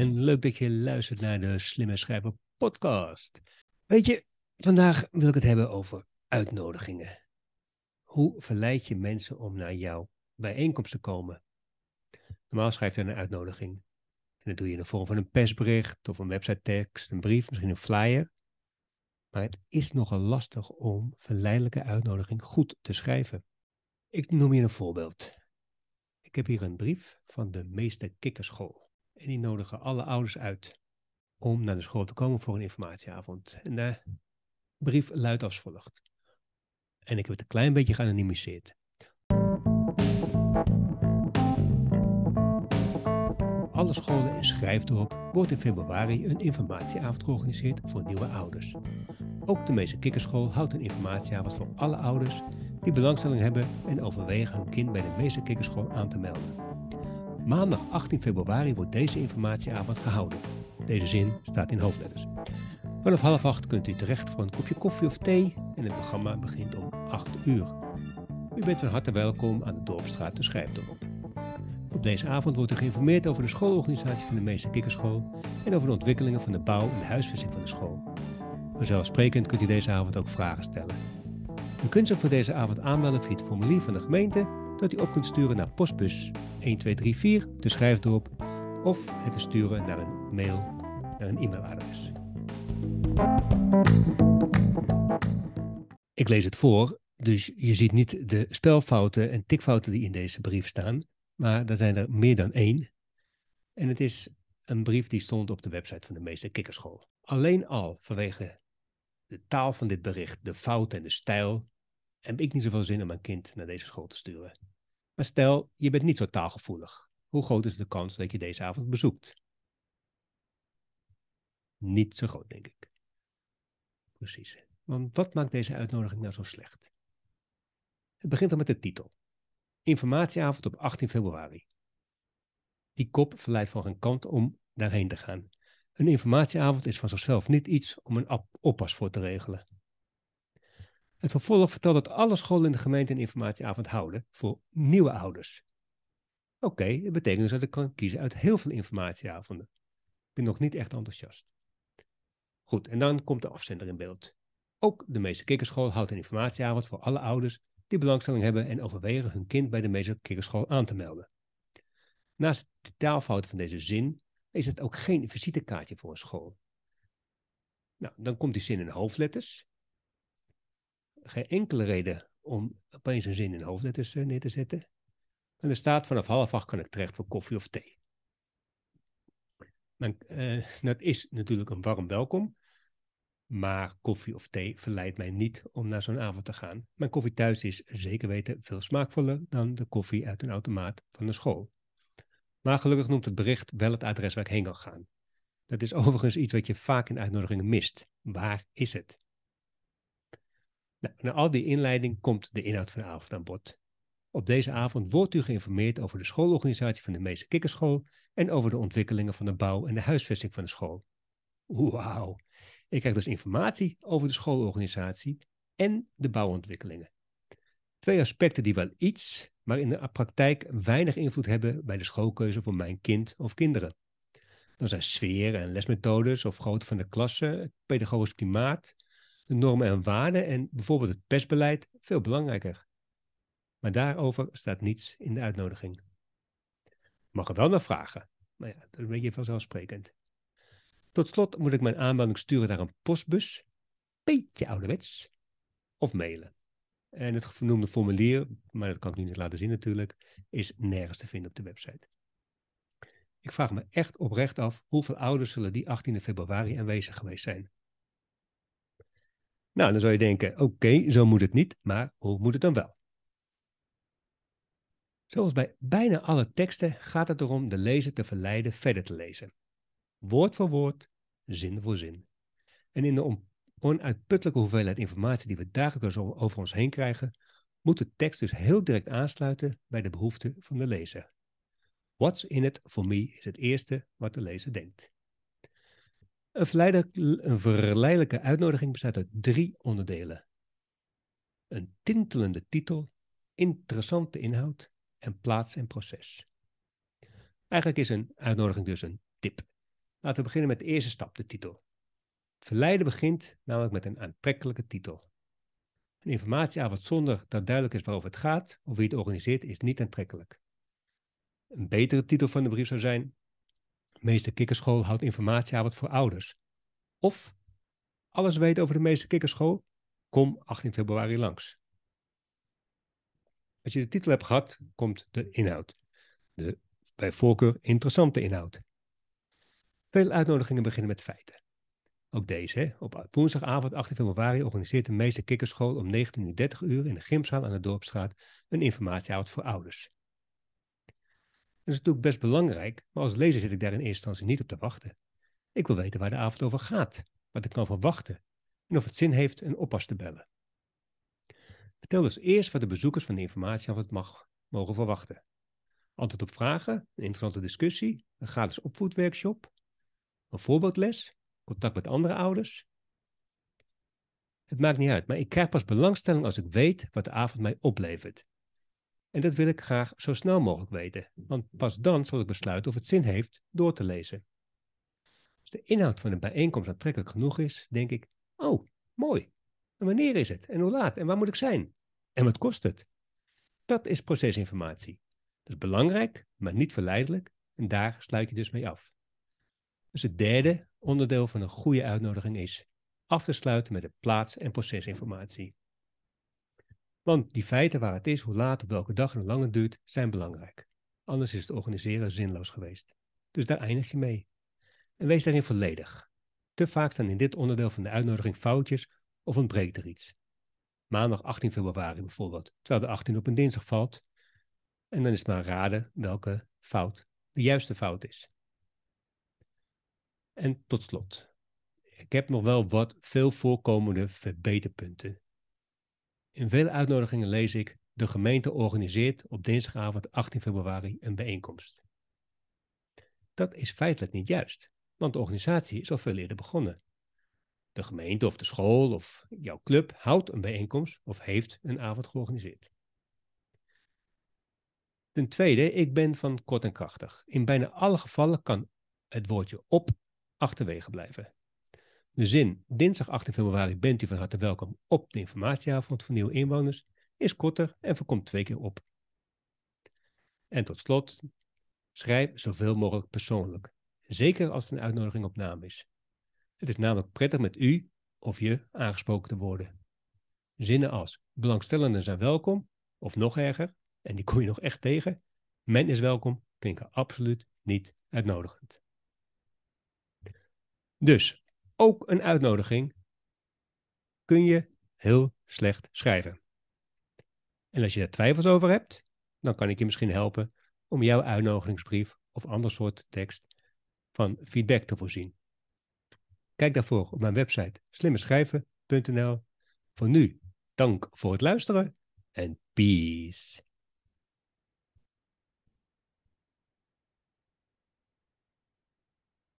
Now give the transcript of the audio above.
en leuk dat je luistert naar de Slimme Schrijver podcast. Weet je, vandaag wil ik het hebben over uitnodigingen. Hoe verleid je mensen om naar jouw bijeenkomst te komen? Normaal schrijf je een uitnodiging. En dat doe je in de vorm van een persbericht of een website tekst, een brief, misschien een flyer. Maar het is nogal lastig om verleidelijke uitnodiging goed te schrijven. Ik noem je een voorbeeld. Ik heb hier een brief van de Meester Kikkerschool. En die nodigen alle ouders uit om naar de school te komen voor een informatieavond. En de brief luidt als volgt. En ik heb het een klein beetje geanonimiseerd. Alle scholen in Schrijfdorp wordt in februari een informatieavond georganiseerd voor nieuwe ouders. Ook de Meester Kikkerschool houdt een informatieavond voor alle ouders die belangstelling hebben en overwegen hun kind bij de Meester Kikkerschool aan te melden. Maandag 18 februari wordt deze informatieavond gehouden. Deze zin staat in hoofdletters. Vanaf half acht kunt u terecht voor een kopje koffie of thee en het programma begint om 8 uur. U bent van harte welkom aan de Dorpstraat te Schrijfdorp. Op deze avond wordt u geïnformeerd over de schoolorganisatie van de Meester Kikkerschool en over de ontwikkelingen van de bouw en de huisvesting van de school. Vanzelfsprekend kunt u deze avond ook vragen stellen. U kunt zich voor deze avond aanmelden via het formulier van de gemeente dat u op kunt sturen naar postbus 1234 te Schrijfdorp of het te sturen naar een mail naar een e-mailadres. Ik lees het voor, dus je ziet niet de spelfouten en tikfouten die in deze brief staan, maar er zijn er meer dan één. En het is een brief die stond op de website van de meester Kikkerschool. Alleen al vanwege de taal van dit bericht, de fout en de stijl, heb ik niet zoveel zin om mijn kind naar deze school te sturen. Maar stel, je bent niet zo taalgevoelig. Hoe groot is de kans dat je deze avond bezoekt? Niet zo groot, denk ik. Precies. Want wat maakt deze uitnodiging nou zo slecht? Het begint al met de titel. Informatieavond op 18 februari. Die kop verleidt van geen kant om daarheen te gaan. Een informatieavond is van zichzelf niet iets om een oppas voor te regelen. Het vervolg vertelt dat alle scholen in de gemeente een informatieavond houden voor nieuwe ouders. Oké, dat betekent dus dat ik kan kiezen uit heel veel informatieavonden. Ik ben nog niet echt enthousiast. Goed, en dan komt de afzender in beeld. Ook de meeste kikkerschool houdt een informatieavond voor alle ouders die belangstelling hebben en overwegen hun kind bij de meeste kikkerschool aan te melden. Naast de taalfout van deze zin is het ook geen visitekaartje voor een school. Nou, dan komt die zin in hoofdletters geen enkele reden om opeens een zin in hoofdletters eh, neer te zetten. En er staat vanaf half acht kan ik terecht voor koffie of thee. Uh, dat is natuurlijk een warm welkom. Maar koffie of thee verleidt mij niet om naar zo'n avond te gaan. Mijn koffie thuis is zeker weten veel smaakvoller dan de koffie uit een automaat van de school. Maar gelukkig noemt het bericht wel het adres waar ik heen kan gaan. Dat is overigens iets wat je vaak in uitnodigingen mist. Waar is het? Nou, na al die inleiding komt de inhoud van de avond aan bod. Op deze avond wordt u geïnformeerd over de schoolorganisatie van de Meester Kikkerschool en over de ontwikkelingen van de bouw en de huisvesting van de school. Wauw, ik krijg dus informatie over de schoolorganisatie en de bouwontwikkelingen. Twee aspecten die wel iets, maar in de praktijk weinig invloed hebben bij de schoolkeuze voor mijn kind of kinderen. Dan zijn sfeer en lesmethodes of grootte van de klasse, het pedagogisch klimaat, de normen en waarden en bijvoorbeeld het pestbeleid veel belangrijker. Maar daarover staat niets in de uitnodiging. Mag er wel naar vragen, maar ja, dat is een beetje vanzelfsprekend. Tot slot moet ik mijn aanmelding sturen naar een postbus, beetje ouderwets, of mailen. En het genoemde formulier, maar dat kan ik nu niet laten zien natuurlijk, is nergens te vinden op de website. Ik vraag me echt oprecht af hoeveel ouders zullen die 18 februari aanwezig geweest zijn. Nou, dan zou je denken, oké, zo moet het niet, maar hoe moet het dan wel? Zoals bij bijna alle teksten gaat het erom de lezer te verleiden verder te lezen. Woord voor woord, zin voor zin. En in de onuitputtelijke hoeveelheid informatie die we dagelijks over ons heen krijgen, moet de tekst dus heel direct aansluiten bij de behoeften van de lezer. What's in it for me is het eerste wat de lezer denkt. Een, verleidelijke uitnodiging bestaat uit drie onderdelen. Een tintelende titel, interessante inhoud en plaats en proces. Eigenlijk is een uitnodiging dus een tip. Laten we beginnen met de eerste stap, de titel. Het verleiden begint namelijk met een aantrekkelijke titel. Een informatieavond zonder dat duidelijk is waarover het gaat of wie het organiseert is niet aantrekkelijk. Een betere titel van de brief zou zijn: Meester Kikkerschool houdt informatieavond voor ouders. Of alles weten over de Meester Kikkerschool? Kom 18 februari langs. Als je de titel hebt gehad, komt de inhoud. De bij voorkeur interessante inhoud. Veel uitnodigingen beginnen met feiten. Ook deze. Op woensdagavond 18 februari organiseert de meeste kikkerschool om 19.30 uur in de gymzaal aan de Dorpstraat een informatieavond voor ouders. Dat is natuurlijk best belangrijk, maar als lezer zit ik daar in eerste instantie niet op te wachten. Ik wil weten waar de avond over gaat, wat ik kan verwachten en of het zin heeft een oppas te bellen. Vertel dus eerst wat de bezoekers van de informatieavond mag, mogen verwachten. Antwoord op vragen, een interessante discussie, een gratis opvoedworkshop, een voorbeeldles, contact met andere ouders. Het maakt niet uit, maar ik krijg pas belangstelling als ik weet wat de avond mij oplevert. En dat wil ik graag zo snel mogelijk weten, want pas dan zal ik besluiten of het zin heeft door te lezen. Als de inhoud van de bijeenkomst aantrekkelijk genoeg is, denk ik: Oh, mooi. En wanneer is het? En hoe laat? En waar moet ik zijn? En wat kost het? Dat is procesinformatie. Dat is belangrijk, maar niet verleidelijk. En daar sluit je dus mee af. Dus het derde onderdeel van een goede uitnodiging is af te sluiten met de plaats- en procesinformatie. Want die feiten waar het is, hoe laat, op welke dag en hoe lang het duurt, zijn belangrijk. Anders is het organiseren zinloos geweest. Dus daar eindig je mee. En wees daarin volledig. Te vaak staan in dit onderdeel van de uitnodiging foutjes of ontbreekt er iets. Maandag 18 februari bijvoorbeeld, terwijl de 18 op een dinsdag valt. En dan is het maar raden welke fout de juiste fout is. En tot slot, ik heb nog wel wat veel voorkomende verbeterpunten. In vele uitnodigingen lees ik: de gemeente organiseert op dinsdagavond 18 februari een bijeenkomst. Dat is feitelijk niet juist, want de organisatie is al veel eerder begonnen. De gemeente of de school of jouw club houdt een bijeenkomst of heeft een avond georganiseerd. Ten tweede, ik ben van kort en krachtig. In bijna alle gevallen kan het woordje op achterwege blijven. De zin dinsdag 18 februari bent u van harte welkom op de informatieavond voor nieuwe inwoners is korter en voorkomt twee keer op. En tot slot, schrijf zoveel mogelijk persoonlijk, zeker als het een uitnodiging op naam is. Het is namelijk prettig met u of je aangesproken te worden. Zinnen als belangstellenden zijn welkom, of nog erger, en die kom je nog echt tegen, men is welkom, klinken absoluut niet uitnodigend. Dus ook een uitnodiging kun je heel slecht schrijven. En als je daar twijfels over hebt, dan kan ik je misschien helpen om jouw uitnodigingsbrief of ander soort tekst van feedback te voorzien. Kijk daarvoor op mijn website slimmeschrijven.nl. Voor nu, dank voor het luisteren en peace.